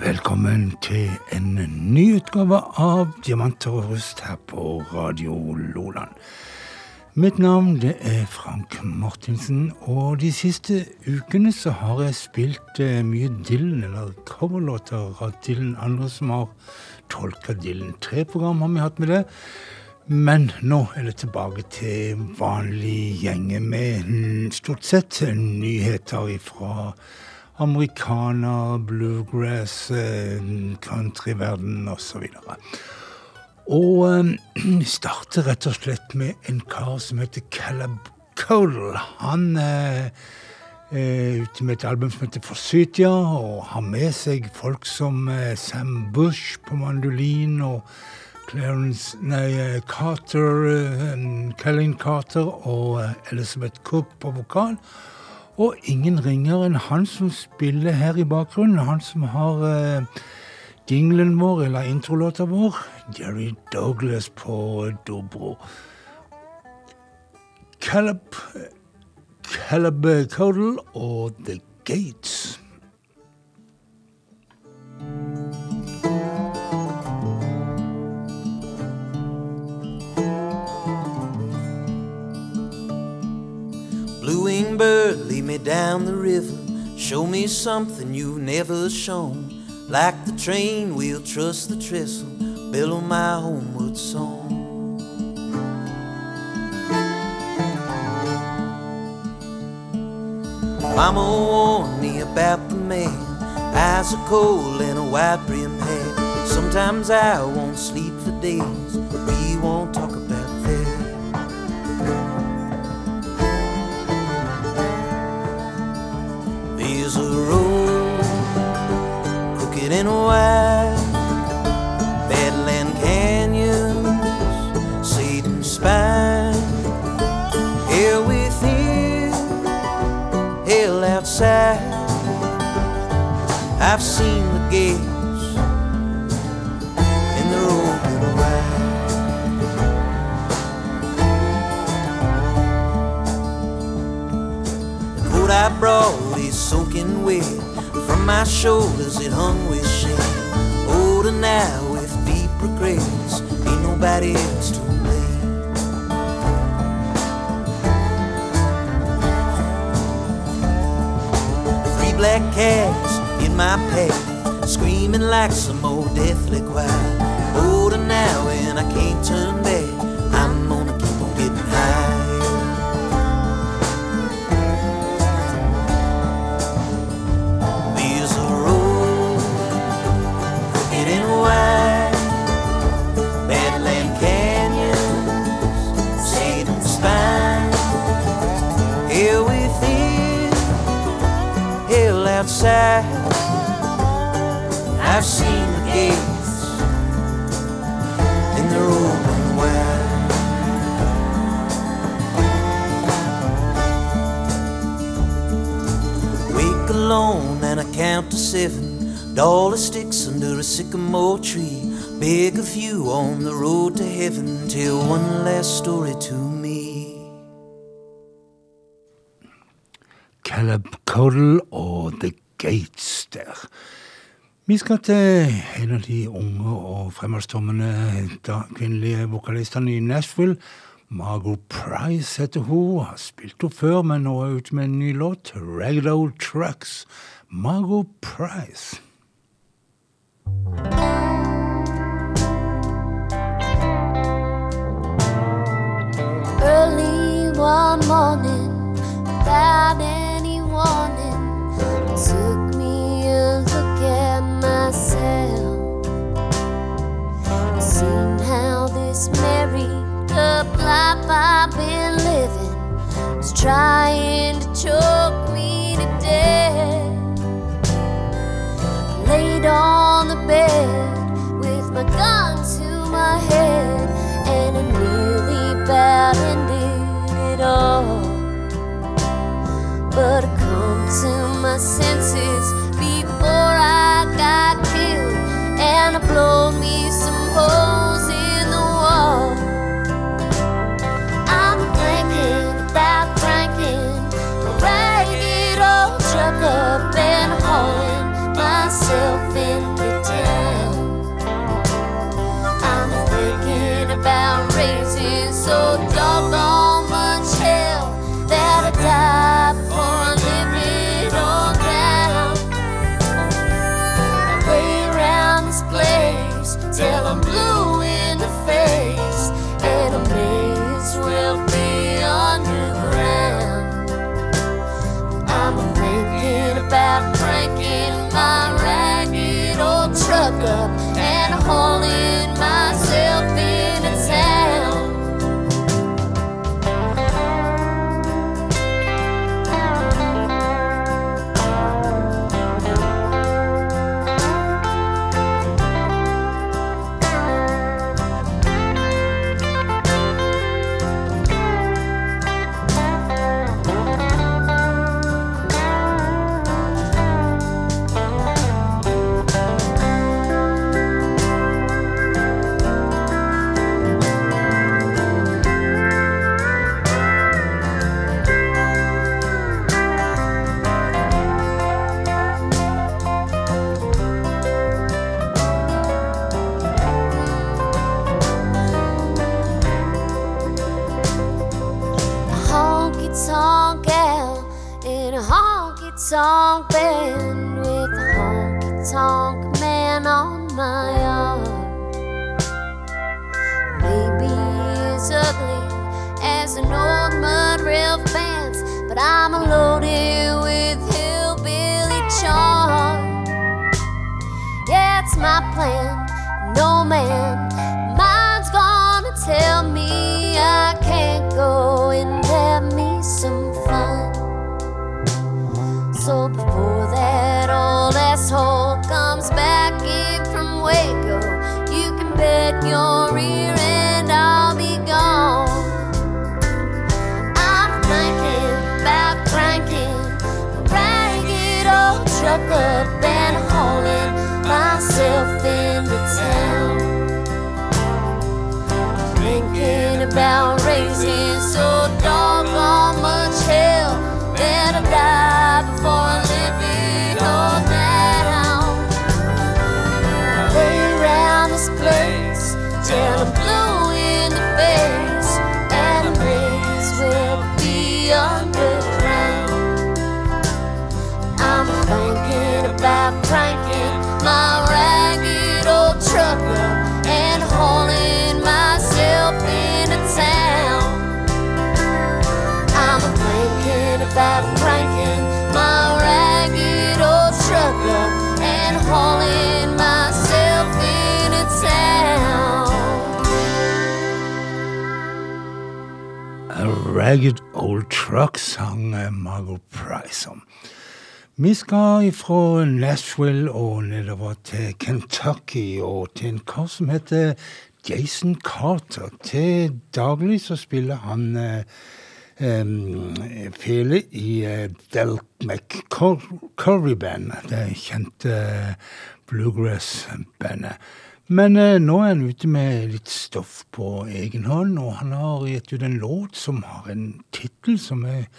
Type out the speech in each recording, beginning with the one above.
Velkommen til ny utgave av Diamanter og rust her på Radio Loland. Mitt navn det er Frank Martinsen, og de siste ukene så har jeg spilt eh, mye Dylan, eller coverlåter av Dylan. Andre som har tolka Dylan. Tre program har vi hatt med det. Men nå er det tilbake til vanlig gjenge med stort sett nyheter fra americana, bluegrass, eh, countryverden osv. Og vi starter rett og slett med en kar som heter Caleb Cole. Han er ute med et album som heter Forsytia, og har med seg folk som Sam Bush på mandolin og Clarence nei, Carter, Kellen Carter og Elizabeth Cook på vokal. Og ingen ringer enn han som spiller her i bakgrunnen. Han som har eh, jinglen vår, eller introlåta vår. Jerry Douglas på dobro. Caleb, Caleb Codal og The Gates. Me down the river. Show me something you've never shown. Like the train wheel, trust the trestle. Billow my homeward song. Mama warned me about the man. Eyes are cold and a wide brim hat. Sometimes I won't sleep for days, In a while. Bedland canyons, seed and spine. Here within, hill outside. I've seen the gates in the road in a while. The coat I brought is soaking wet from my shoulders nobody else to blame. Three black cats in my path, screaming like some old deathly choir. Older now and I can't turn back. I've seen the gates, and they're open wide. Wake alone and I count to seven. Dollar sticks under a sycamore tree. Beg of you on the road to heaven. Tell one last story to me. Caleb Codal og The Gates der. Vi skal til en av de unge og fremadstormende kvinnelige vokalistene i Nashville. Margot Price heter hun. Har spilt henne før, men nå er hun ute med en ny låt. Ragged Old Trucks. Margot Price. Early one morning, without any warning, I've been living is trying to choke me to death. Laid on the bed with my gun to my head and a about ending it all. But I come to my senses before I got killed, and I blow me some holes in the wall. I'm thinking about cranking a ragged old truck up and hauling myself into town. I'm thinking about raising so your ears. Ragged Old Truck sang eh, Margot Price om. Vi skal fra Nashville og nedover til Kentucky og til en kar som heter Jason Carter. Til daglig så spiller han eh, fele i eh, Del McCurry-bandet, det kjente bluegrass-bandet. Men eh, nå er han ute med litt stoff på egen hånd, og han har gitt ut en låt som har en tittel som er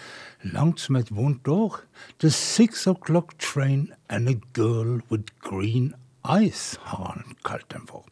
langt som et vondt år. The Six O'Clock Train and a Girl with Green Eyes, har han kalt den for.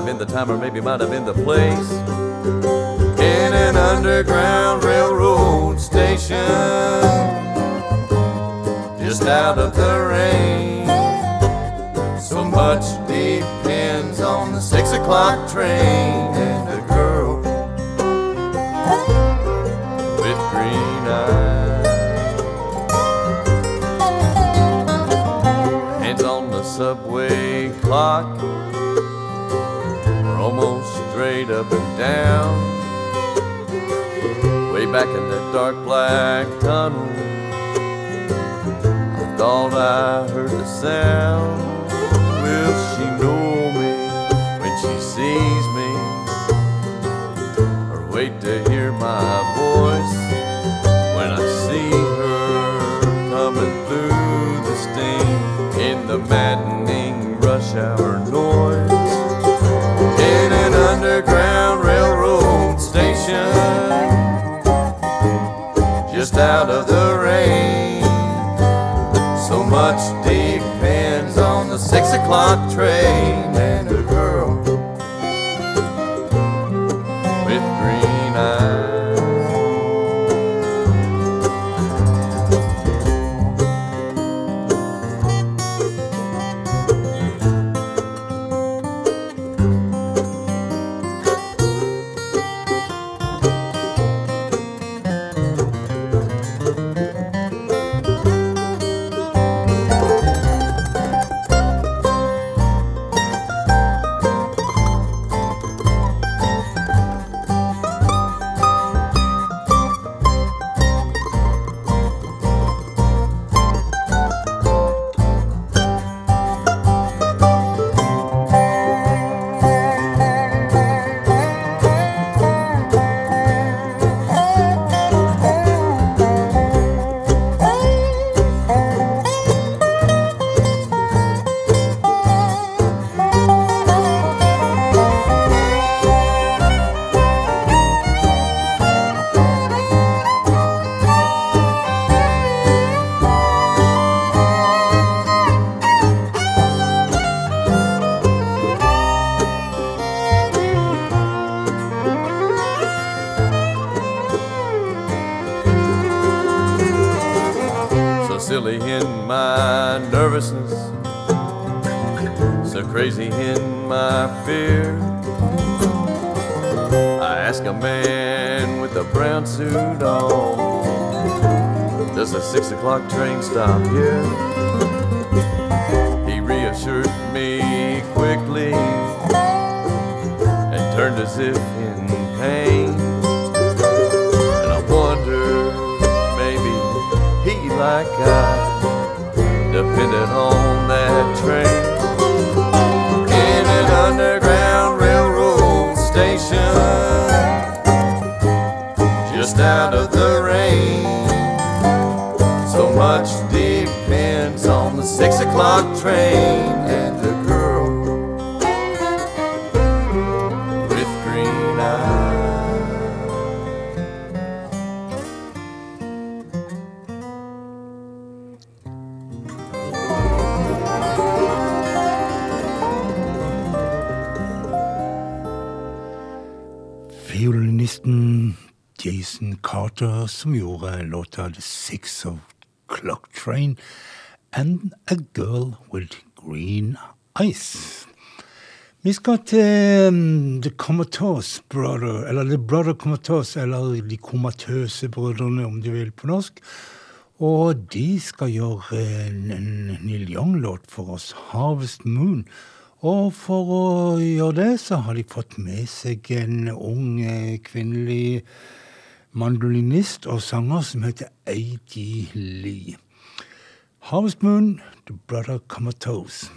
Have been the time, or maybe might have been the place. In an underground railroad station, just out of the rain. So much depends on the six o'clock train straight up and down. Way back in that dark black tunnel, I thought I heard the sound. Will she know me when she sees me? Or wait to hear my voice when I see her coming through the steam in the maddening rush hour noise o'clock train crazy in my fear. I ask a man with a brown suit on, does the six o'clock train stop here? He reassured me quickly and turned as if in pain. And I wonder, maybe he, like I, depended on that train o'clock train and the girl with green eyes. Fiolinisten Jason Carter som gjorde låta The Six O'Clock Train and A Girl With Green Eyes. Vi skal til um, The Comatose Brother, eller The Brother Comatose, eller De komatøse brødrene, om du vil, på norsk. Og de skal gjøre en, Neil Young-låt for oss, Harvest Moon. Og for å gjøre det, så har de fått med seg en ung eh, kvinnelig mandolinist og sanger som heter A.D. Lee. Harvest Moon to Brother Comatose.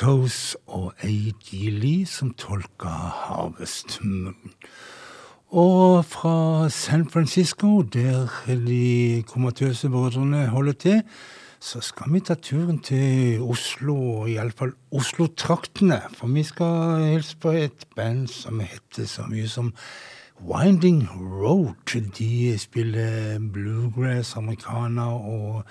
Comatose og A.G. Lee som tolka Harvest Moon. Og fra San Francisco, der de komatøse brødrene holder til, så skal vi ta turen til Oslo, iallfall Oslo-traktene. For vi skal hilse på et band som heter så mye som Winding Road. De spiller bluegrass, americana og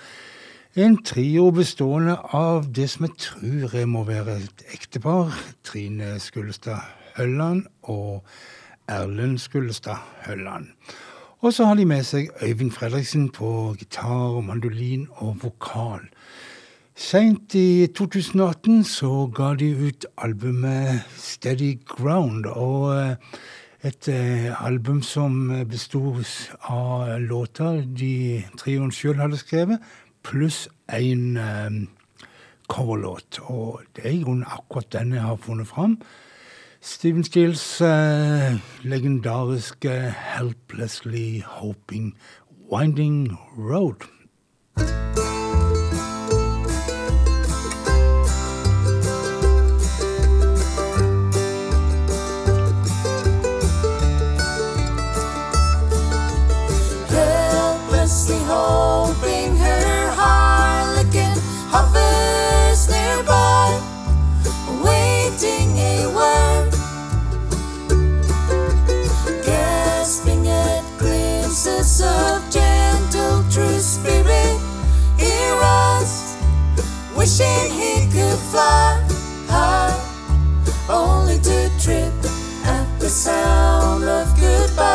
en trio bestående av det som jeg tror jeg må være et ektepar. Trine Skullestad Hølland og Erlend Skullestad Hølland. Og så har de med seg Øyvind Fredriksen på gitar, mandolin og vokal. Seint i 2018 så ga de ut albumet Steady Ground. og eh, et eh, album som besto av låter de trioen sjøl hadde skrevet, pluss en eh, coverlåt. Og det er i grunnen akkurat den jeg har funnet fram. Steven Steels eh, legendariske 'Helplessly Hoping Winding Road'. helplessly hoping glimpses of gentle true spirit. He runs, wishing he could fly high, only to trip at the sound of goodbye.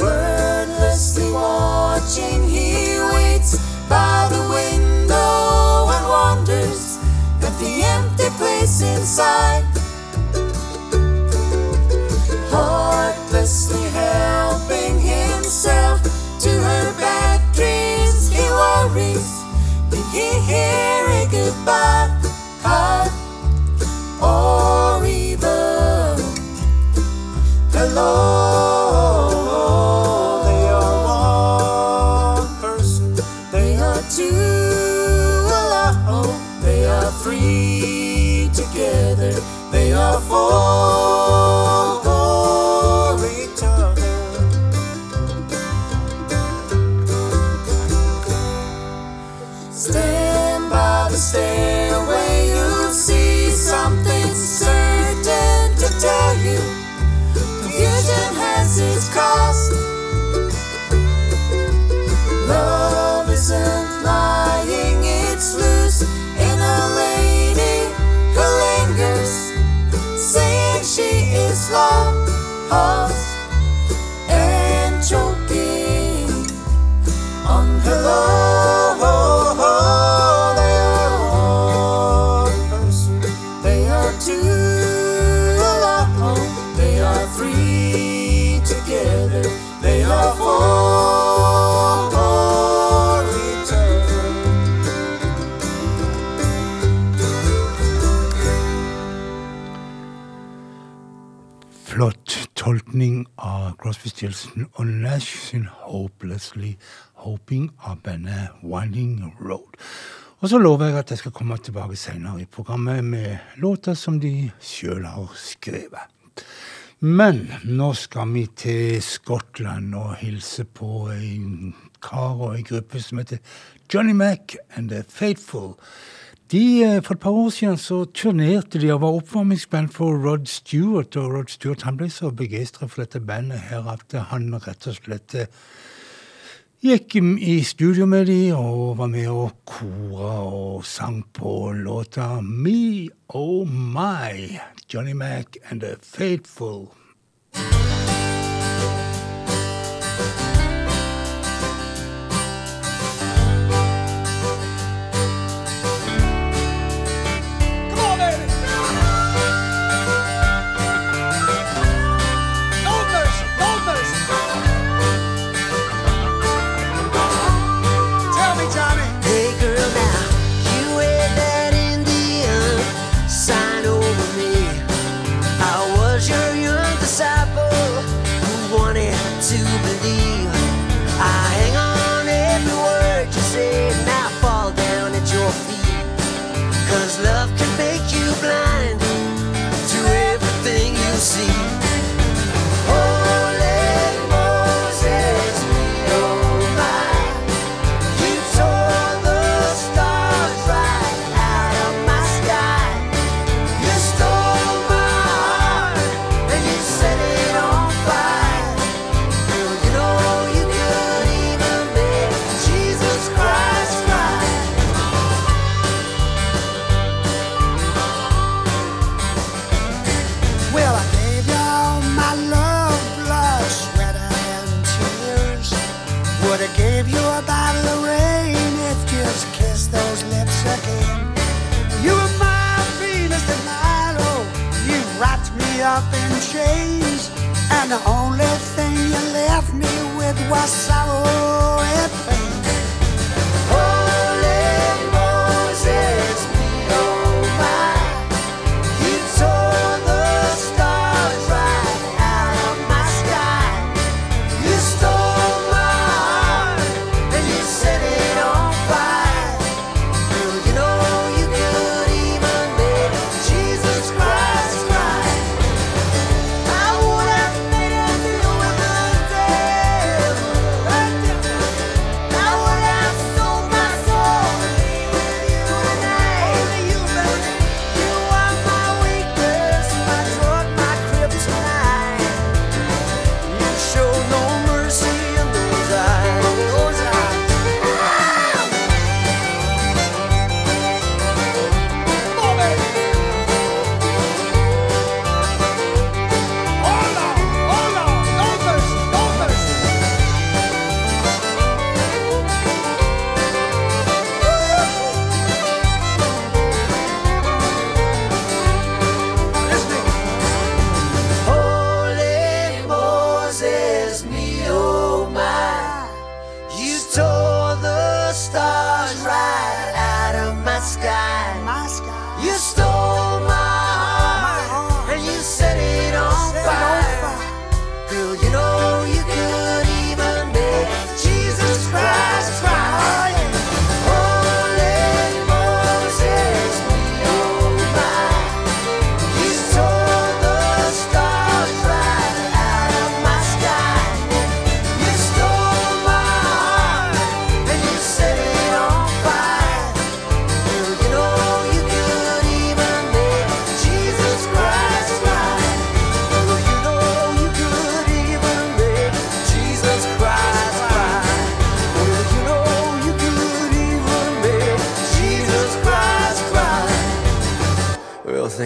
Wordlessly watching, he waits by the window and wonders at the empty place inside. Hear a goodbye? Tolkning av Crosby, Stills og Nash sin 'Hopelessly Hoping' av bandet Winding Road. Og så lover jeg at jeg skal komme tilbake senere i programmet med låter som de sjøl har skrevet. Men nå skal vi til Skottland og hilse på en kar og en gruppe som heter Johnny Mac and The Faithful. De, eh, for et par år siden så turnerte de og var oppvarmingsband for Rod Stewart. Og Rod Stewart han ble så begeistra for dette bandet her at han rett og slett eh, gikk i studio med de og var med og kora og sang på låta Me Oh My. Johnny Mac and The Faithful.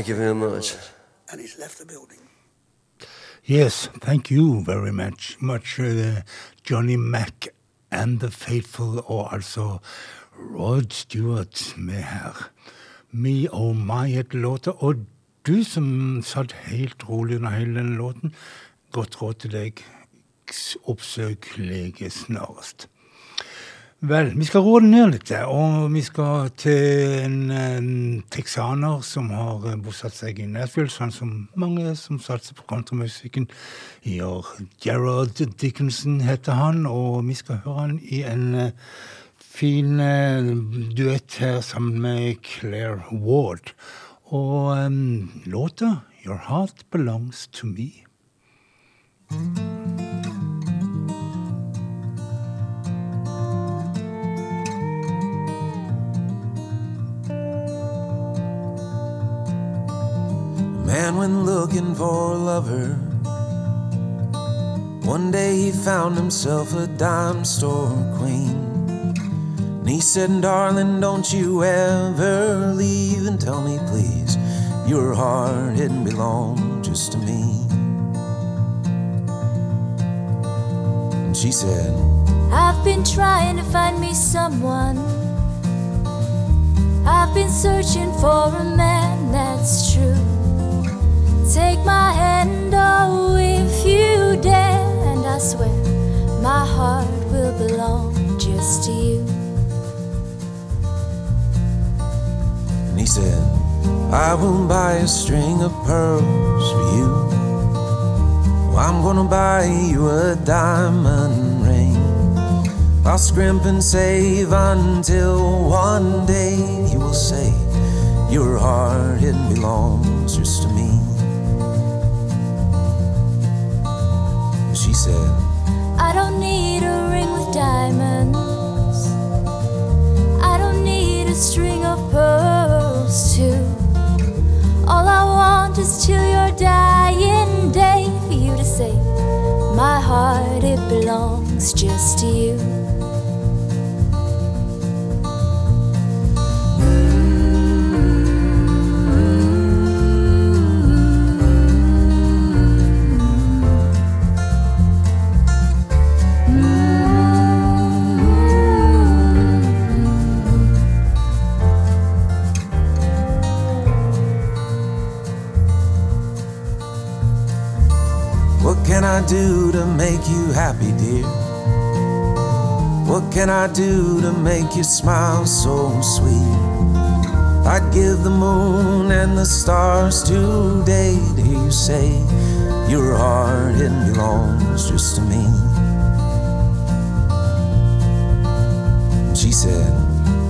Thank you very much. And he's left the building. Yes, thank you very much. much uh, Johnny Mac and The Faithful, og altså Rod Stewart med her. Me Oh My-et-låta. og du som satt helt rolig under hele denne låten, godt råd til deg. Oppsøk lege snarest. Vel, vi skal roe det ned litt, og vi skal til en, en texaner som har eh, bosatt seg i Nashville, sånn som mange som satser på countrymusikken gjør. Gerald Dickinson heter han, og vi skal høre han i en eh, fin eh, duett her sammen med Claire Ward. Og um, låta 'Your Heart Belongs to Me'. Man went looking for a lover. One day he found himself a dime store queen. And he said, Darling, don't you ever leave and tell me, please, your heart didn't belong just to me. And she said, I've been trying to find me someone. I've been searching for a man that's true. Take my hand, oh, if you dare, and I swear my heart will belong just to you. And he said, I will buy a string of pearls for you. I'm gonna buy you a diamond ring. I'll scrimp and save until one day you will say, Your heart, it belongs just to me. A ring with diamonds. I don't need a string of pearls. All I want is till your dying day for you to say, My heart, it belongs just to you. I do to make you happy, dear? What can I do to make you smile so sweet? I'd give the moon and the stars today to hear you say your heart it belongs just to me. She said,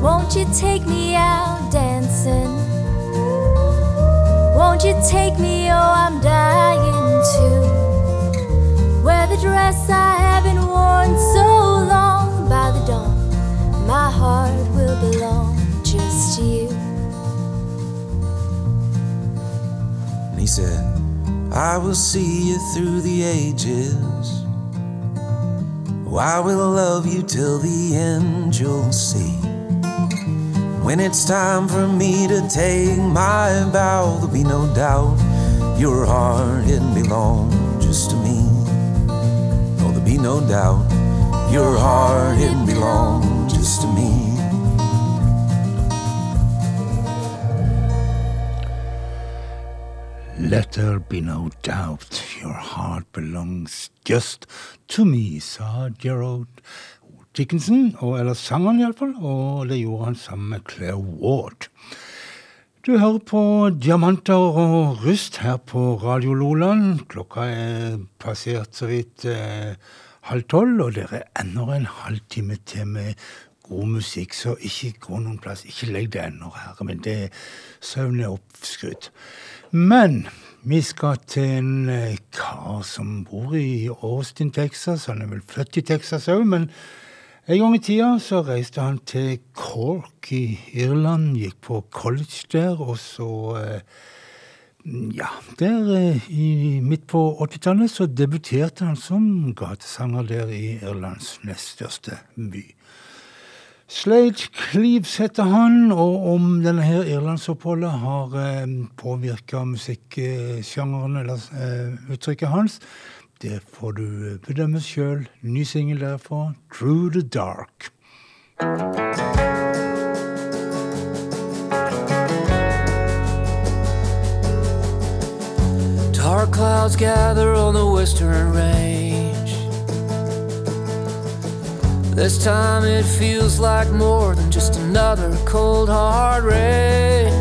Won't you take me out dancing? Won't you take me? Oh, I'm dying to wear the dress I haven't worn so long. By the dawn, my heart will belong just to you. and he said, I will see you through the ages. Oh, I will love you till the end, you'll see. When it's time for me to take my bow, there'll be no doubt your heart it belongs just to me. Be no doubt your heart it belongs just to me. Let there be no doubt your heart belongs just to me, sa Gerald Dickinson, og, eller sang han iallfall, og det gjorde han sammen med Claire Ward. Du hører på Diamanter og rust her på Radio Loland. Klokka er passert så vidt eh, halv tolv, og dere er enda en halvtime til med god musikk, så ikke gå noen plass. Ikke legg deg ennå, herre min. Det søvn er oppskrytt. Men vi skal til en eh, kar som bor i Austin, Texas. Han er vel født i Texas òg, men en gang i tida så reiste han til Cork i Irland, gikk på college der, og så eh, Ja, der eh, i, midt på 80-tallet så debuterte han som gatesanger der i Irlands nest største by. Slade Cleaves heter han, og om denne her irlandsoppholdet har eh, påvirka musikksjangeren eller eh, uttrykket hans, det får du eh, bedømme sjøl. Ny singel derfra, 'Through the Dark'. Dark clouds gather on the western range. This time it feels like more than just another cold, hard rain.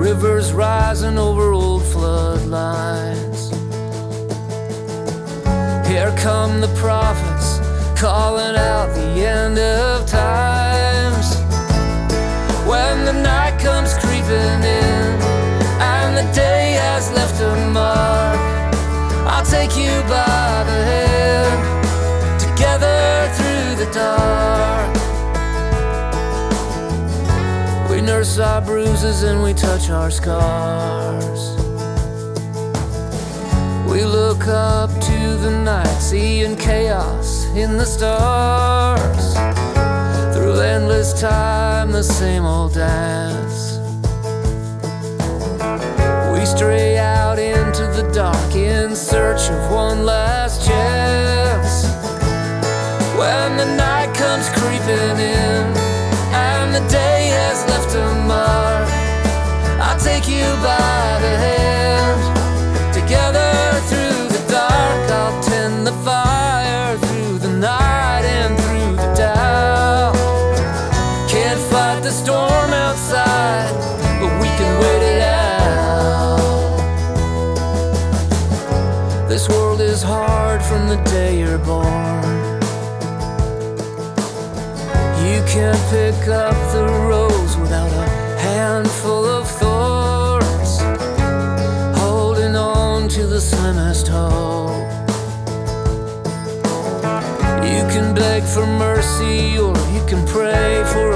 Rivers rising over old floodlines. Here come the prophets calling out the end of times. When the night comes creeping in and the day has left a mark, I'll take you by the hand together through the dark. We nurse our bruises and we touch our scars. We look up to the night, seeing chaos in the stars. Through endless time, the same old dance. We stray out into the dark in search of one last chance. When the night comes creeping in and the day has left a mark, I'll take you by the hand. Can't pick up the rose without a handful of thorns. Holding on to the slimmest hope. You can beg for mercy or you can pray for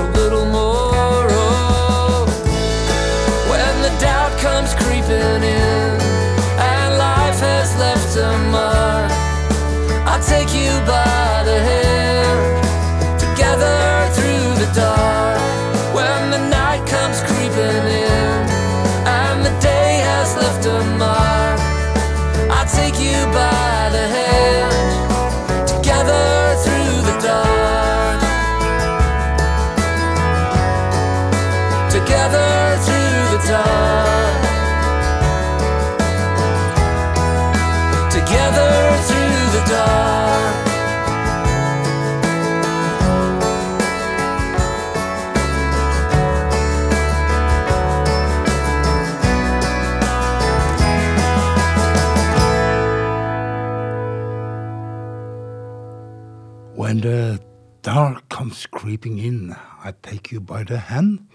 creeping in, I take you by the hand.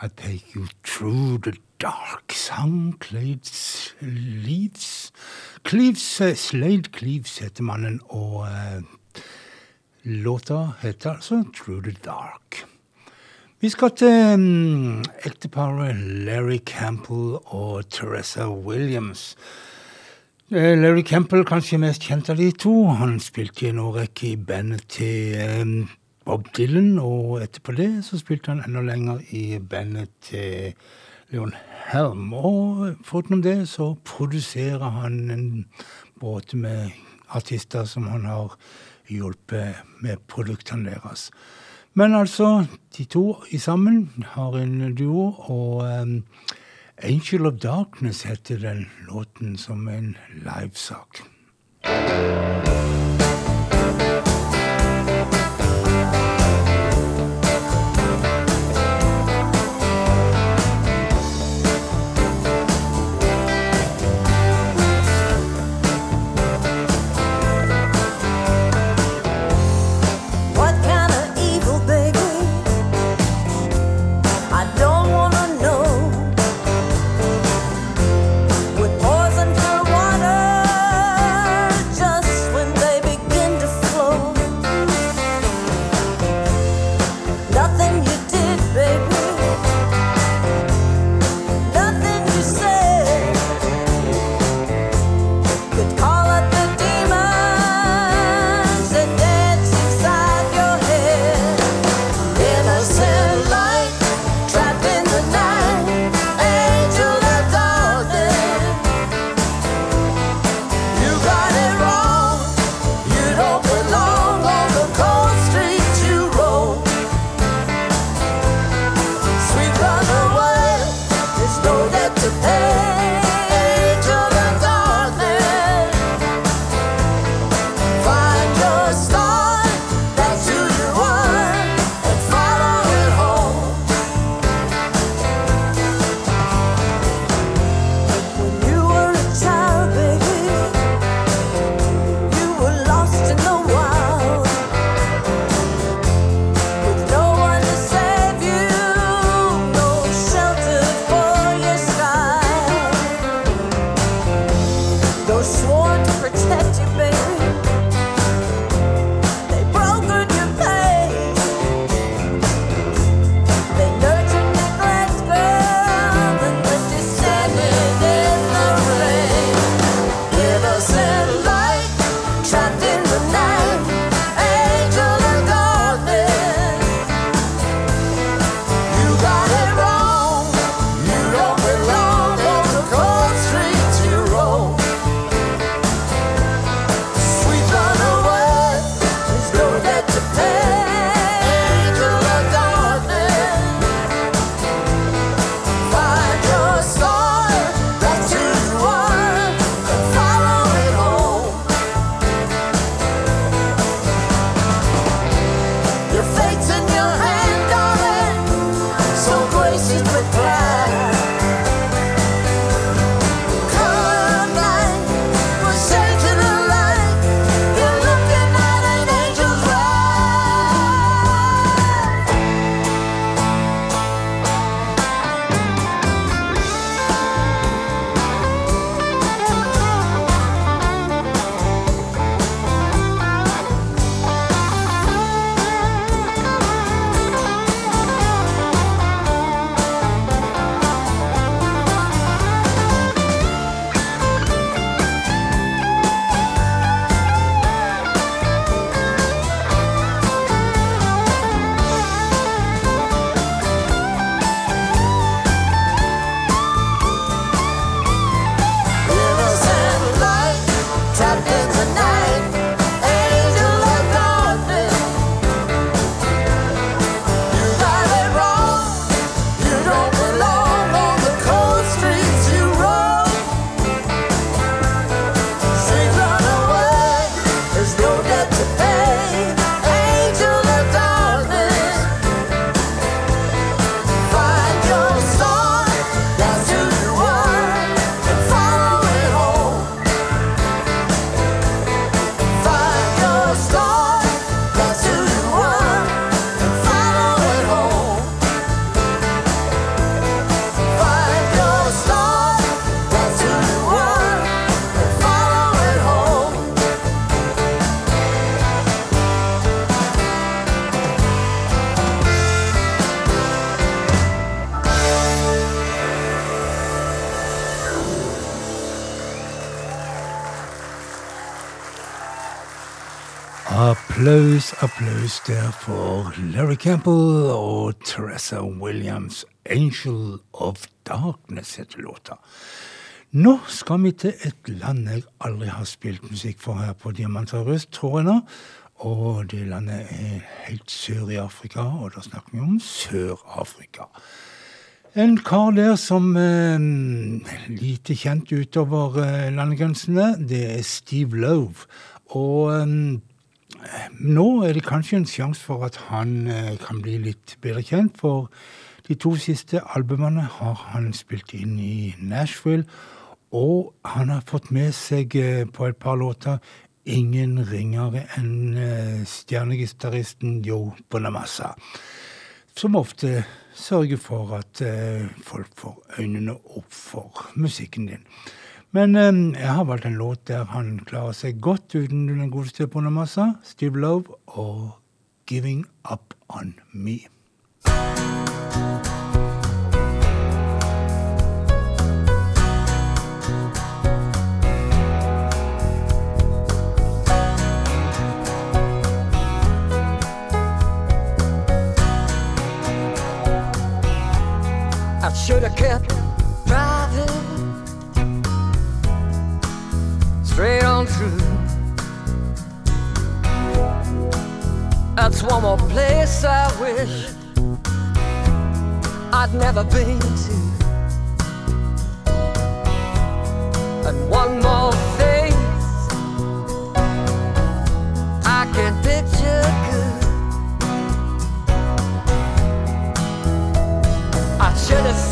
I take you through the dark sun Clades Leaves Cleaves, eh, Slade Cleaves heter mannen, og eh, låta heter altså Through the Dark. Vi skal til um, ekteparet Larry Campbell og Teresa Williams. Eh, Larry Campbell kanskje mest kjent av de to. Han spilte i en årrekke i bandet til um, Bob Dylan, og etterpå det så spilte han enda lenger i bandet til Leon Helm. Og foruten det så produserer han en båt med artister som han har hjulpet med produktene deres. Men altså, de to i sammen har en duo, og um, Angel of Darkness heter den låten som en livesak. Applaus, applaus der for Larry Campbell og Teresa Williams. 'Angel of Darkness' heter låta. Nå skal vi til et land jeg aldri har spilt musikk for her på Diamanter Røst, tror jeg nå. Og det landet er helt sør i Afrika, og da snakker vi om Sør-Afrika. En kar der som eh, lite kjent utover eh, landegrensene, det er Steve Love. Og eh, nå er det kanskje en sjanse for at han eh, kan bli litt bedre kjent, for de to siste albumene har han spilt inn i Nashville. Og han har fått med seg eh, på et par låter ingen ringere enn eh, stjernegitaristen Joe Bonamassa. Som ofte sørger for at folk får øynene opp for musikken din. Men um, jeg har valgt en låt der han klarer seg godt uten den godeste Bonamassa. Steve Love og 'Giving Up On Me'. I should have kept on. That's one more place I wish I'd never been to. And one more face I can picture good. I should have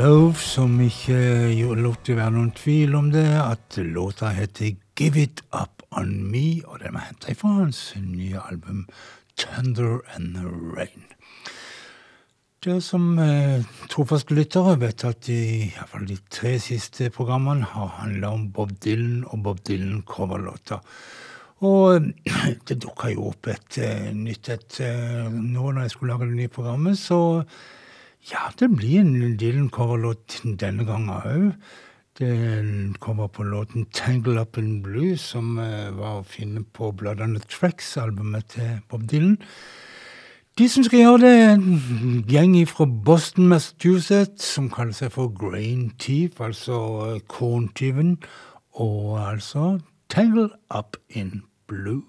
Love, som ikke jo- lot det være noen tvil om det, at låta heter Give It Up On Me, og den var henta fra hans nye album Thunder and Rain. Dere som eh, trofaste lyttere vet at i, hvert fall de tre siste programmene har handla om Bob Dylan og Bob Dylan-coverlåter. Og det dukka jo opp et eh, nytt et eh, nå når jeg skulle lage det nye programmet, så ja, det blir en Dylan-coverlåt denne gangen òg. Det kommer på låten 'Tangle Up in Blue', som eh, var å finne på Blood on the Tracks-albumet til Bob Dylan. De som skal gjøre det, er en gjeng fra Boston, Massachusetts, som kaller seg for Grain Thief, altså eh, korntyven, og altså Tangle Up in Blue.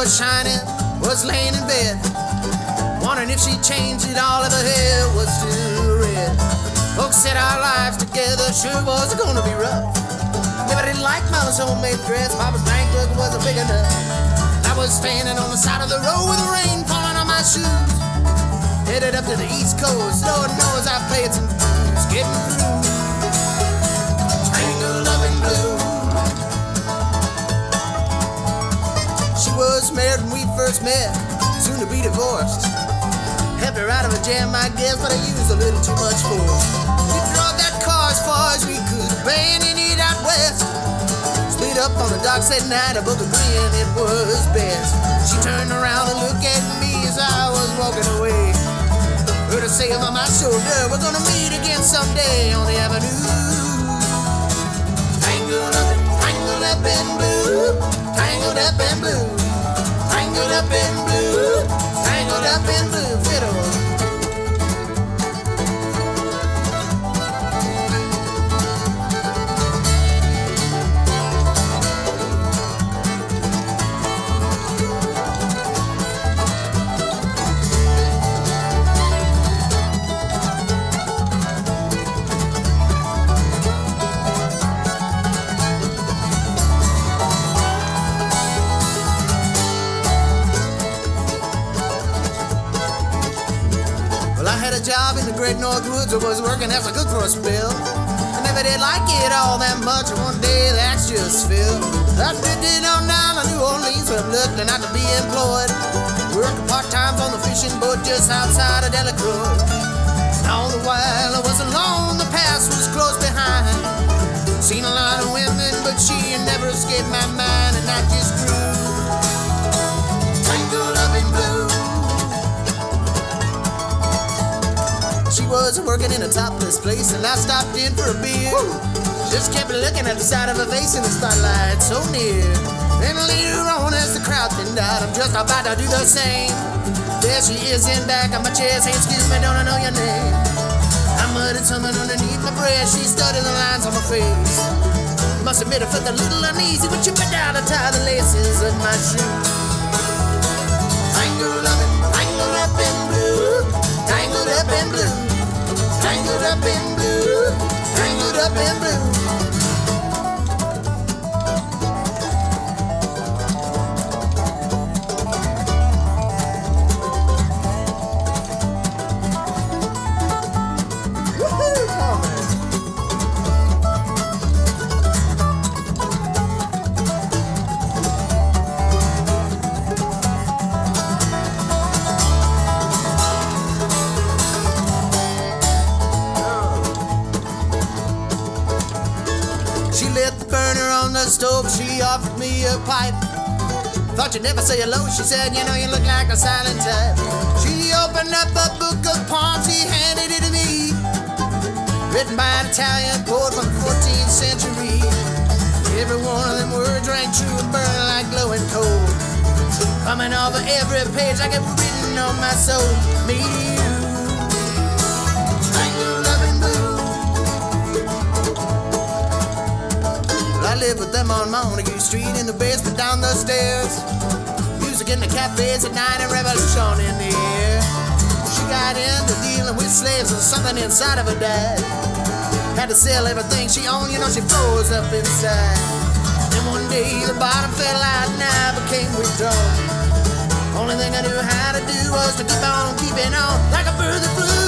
Was shining, was laying in bed. Wondering if she'd changed it all if her hair was still red. Folks said our lives together sure was gonna be rough. Never did like Mama's homemade dress, Mama's bank book wasn't big enough. I was standing on the side of the road with the rain falling on my shoes. Headed up to the East Coast, Lord knows I played some met, soon to be divorced. Helped her out of a jam, I guess, but I used a little too much force. We drove that car as far as we could, abandoned it out west. Split up on the docks at night, I booked a grin, it was best. She turned around and looked at me as I was walking away. Heard her say over my shoulder, we're gonna meet again someday on the avenue. Tangled up, tangled up in blue, tangled up in blue, up in blue, tangled up in blue North Woods. I was working as a cook for a spell. I never did like it all that much. One day the axe just fell. I drifted on down to New Orleans where I'm looking out to be employed. Working part time on the fishing boat just outside of Delacroix. All the while I was alone, the past was close behind. Seen a lot of women, but she never escaped my mind, and I just was working in a topless place, and I stopped in for a beer. Just kept looking at the side of her face in the starlight so near. Then later on, as the crowd thinned out, I'm just about to do the same. There she is in back of my chair, saying, Excuse me, don't I know your name? I muttered something underneath my breath. She studied the lines on my face. Must admit, I felt a little uneasy when she bent down to tie the laces of my shoes. Tangled up, in, tangled up in blue, tangled up in blue, tangled up in blue, tangled up in blue. Stove, she offered me a pipe. Thought you'd never say hello, she said, you know you look like a silent type. She opened up a book of poems, he handed it to me. Written by an Italian poet from the 14th century. Every one of them words rang true and burned like glowing coal. Coming of every page like it written on my soul. Me with them on Montague Street in the basement down the stairs. Music in the cafes at night and revolution in the air. She got into dealing with slaves and something inside of her died. Had to sell everything she owned, you know she froze up inside. Then one day the bottom fell out and I became withdrawn. Only thing I knew how to do was to keep on keeping on like a bird that flew.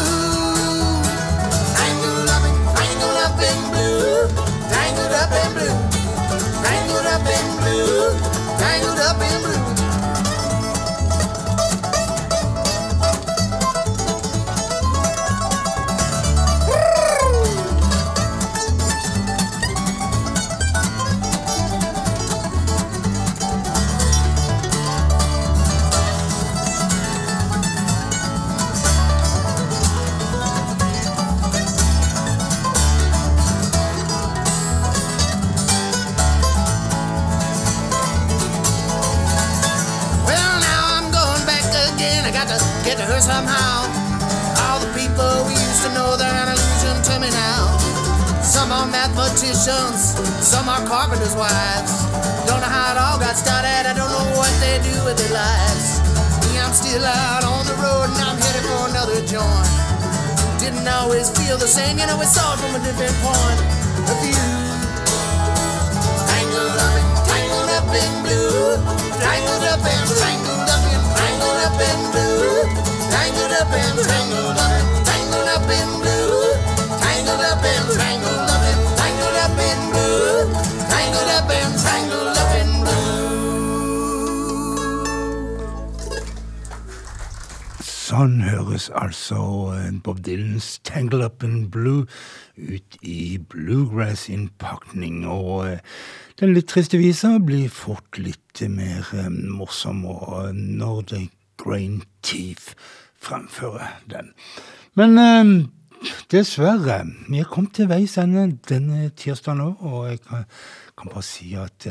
Always feel the same, you know, we saw it from a different point of view. Tangled up in, tangled up in blue. Tangled up and tangled up in, tangled up in blue. Tangled up and tangled up tangled up in blue. Tangled up and tangled Sånn høres altså eh, Bob Dylans 'Tangle Up in Blue' ut i bluegrass-innpakning. Og eh, den litt triste visa blir fort litt mer eh, morsom og når The Grain Teeth fremfører den. Men dessverre, vi er kommet til veis ende denne tirsdagen òg, og jeg kan, kan bare si at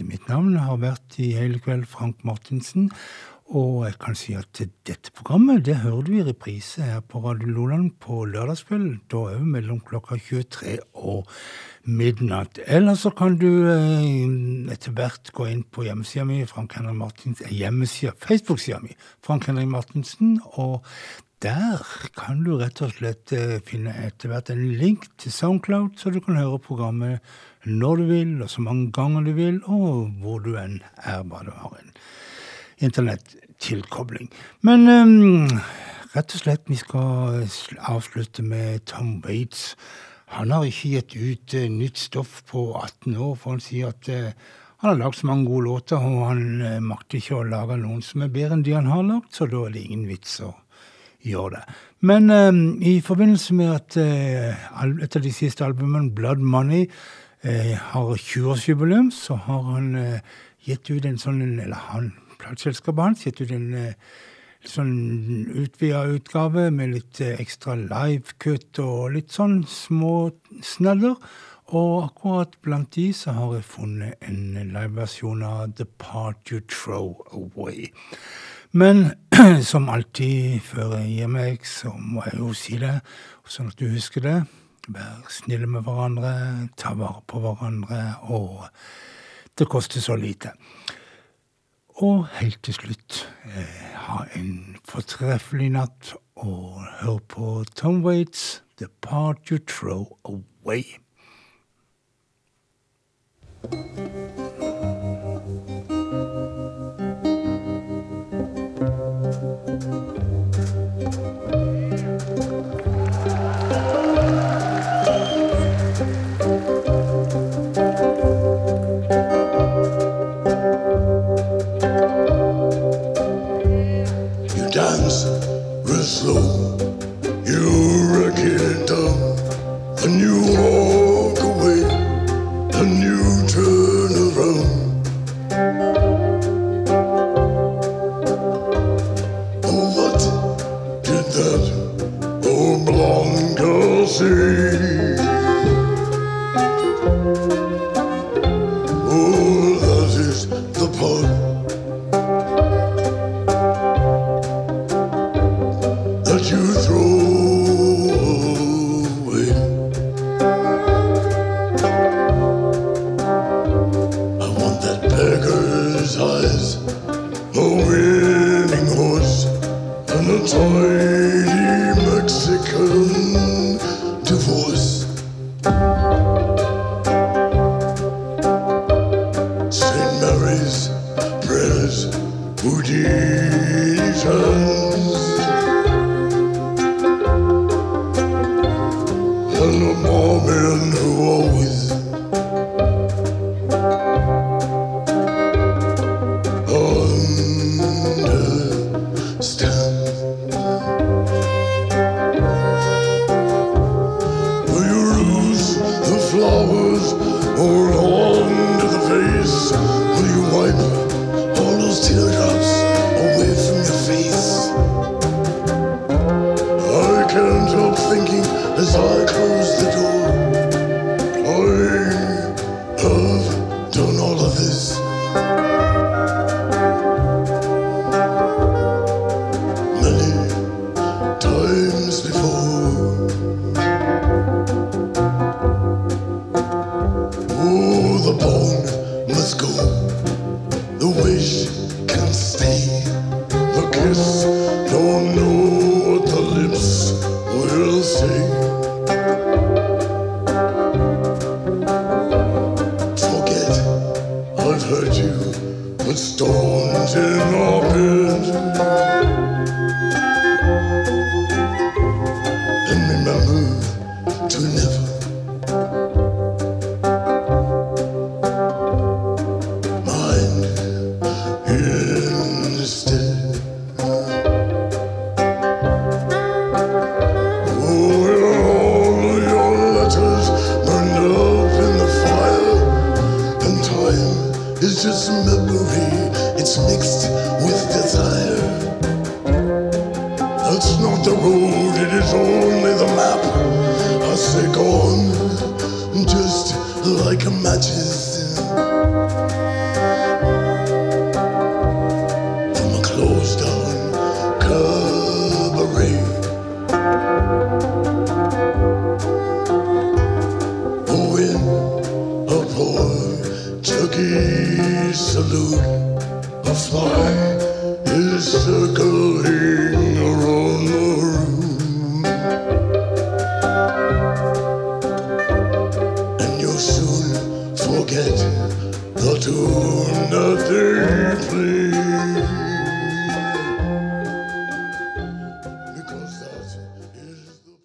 mitt navn har vært i hele kveld Frank Martinsen. Og jeg kan si at dette programmet det hører du i reprise her på Radio Loland på lørdagskveld. Da òg mellom klokka 23 og midnatt. Eller så kan du eh, etter hvert gå inn på hjemmesida mi, Frank Henrik eh, Facebook-sida mi, Frank Henrik Martinsen, og der kan du rett og slett eh, finne etter hvert en link til Soundcloud, så du kan høre programmet når du vil, og så mange ganger du vil, og hvor du enn er, bare du har en internettilkobling. Men um, rett og slett, vi skal avslutte med Tom Waits. Han har ikke gitt ut uh, nytt stoff på 18 år, for han sier at uh, han har lagd så mange gode låter, og han uh, makter ikke å lage noen som er bedre enn de han har lagd, så da er det ingen vits å gjøre det. Men ehm, i forbindelse med at et av de siste albumene, Blood Money, har 20-årsjubileum, så har han gitt ut en sånn, eller han, plateselskapet hans, gitt ut en eh, sånn utvida utgave med litt eh, ekstra live-kutt og litt sånn små snadder. Og akkurat blant de så har jeg funnet en liveversjon av The Part You Throw Away. Men som alltid før jeg gir meg, så må jeg jo si det, sånn at du husker det. Vær snille med hverandre, ta vare på hverandre, og det koster så lite. Og helt til slutt, eh, ha en fortreffelig natt, og hør på Tom Waits, The Part You Throw Away.